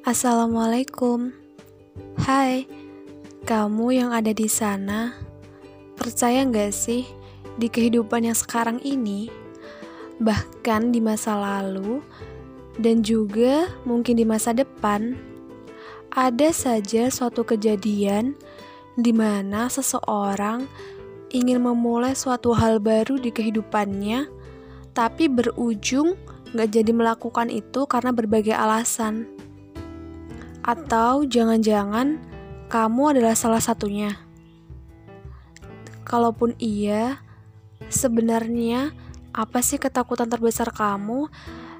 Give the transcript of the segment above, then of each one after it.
Assalamualaikum. Hai, kamu yang ada di sana, percaya nggak sih di kehidupan yang sekarang ini, bahkan di masa lalu, dan juga mungkin di masa depan, ada saja suatu kejadian di mana seseorang ingin memulai suatu hal baru di kehidupannya, tapi berujung nggak jadi melakukan itu karena berbagai alasan. Atau jangan-jangan kamu adalah salah satunya. Kalaupun iya, sebenarnya apa sih ketakutan terbesar kamu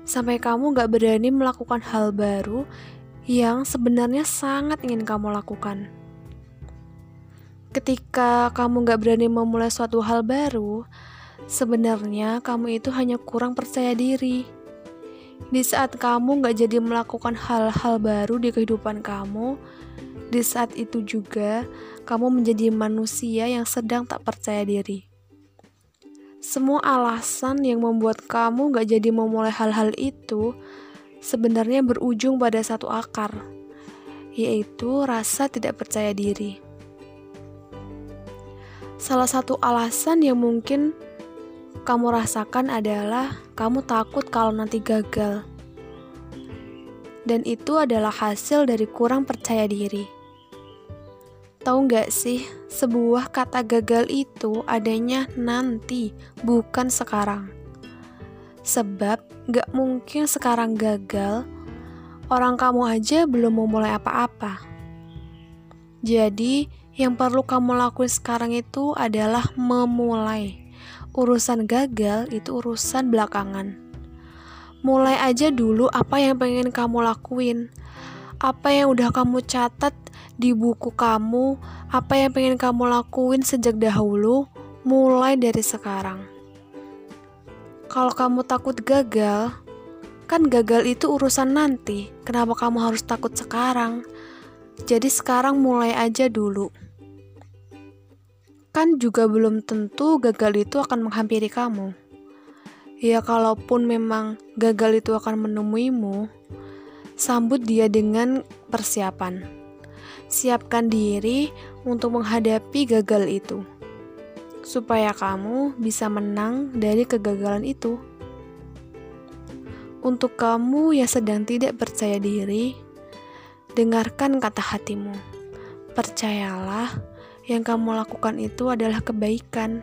sampai kamu gak berani melakukan hal baru yang sebenarnya sangat ingin kamu lakukan? Ketika kamu gak berani memulai suatu hal baru, sebenarnya kamu itu hanya kurang percaya diri di saat kamu gak jadi melakukan hal-hal baru di kehidupan kamu, di saat itu juga kamu menjadi manusia yang sedang tak percaya diri. Semua alasan yang membuat kamu gak jadi memulai hal-hal itu sebenarnya berujung pada satu akar, yaitu rasa tidak percaya diri. Salah satu alasan yang mungkin kamu rasakan adalah kamu takut kalau nanti gagal. Dan itu adalah hasil dari kurang percaya diri. Tahu nggak sih, sebuah kata gagal itu adanya nanti, bukan sekarang. Sebab nggak mungkin sekarang gagal, orang kamu aja belum memulai apa-apa. Jadi, yang perlu kamu lakuin sekarang itu adalah memulai urusan gagal itu urusan belakangan. Mulai aja dulu apa yang pengen kamu lakuin. Apa yang udah kamu catat di buku kamu, apa yang pengen kamu lakuin sejak dahulu, mulai dari sekarang. Kalau kamu takut gagal, kan gagal itu urusan nanti. Kenapa kamu harus takut sekarang? Jadi sekarang mulai aja dulu kan juga belum tentu gagal itu akan menghampiri kamu. Ya, kalaupun memang gagal itu akan menemuimu, sambut dia dengan persiapan. Siapkan diri untuk menghadapi gagal itu, supaya kamu bisa menang dari kegagalan itu. Untuk kamu yang sedang tidak percaya diri, dengarkan kata hatimu. Percayalah yang kamu lakukan itu adalah kebaikan.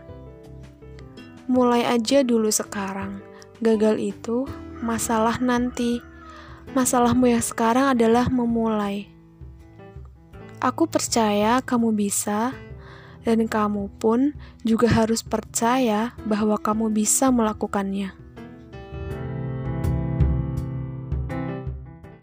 Mulai aja dulu sekarang. Gagal itu masalah nanti. Masalahmu yang sekarang adalah memulai. Aku percaya kamu bisa, dan kamu pun juga harus percaya bahwa kamu bisa melakukannya.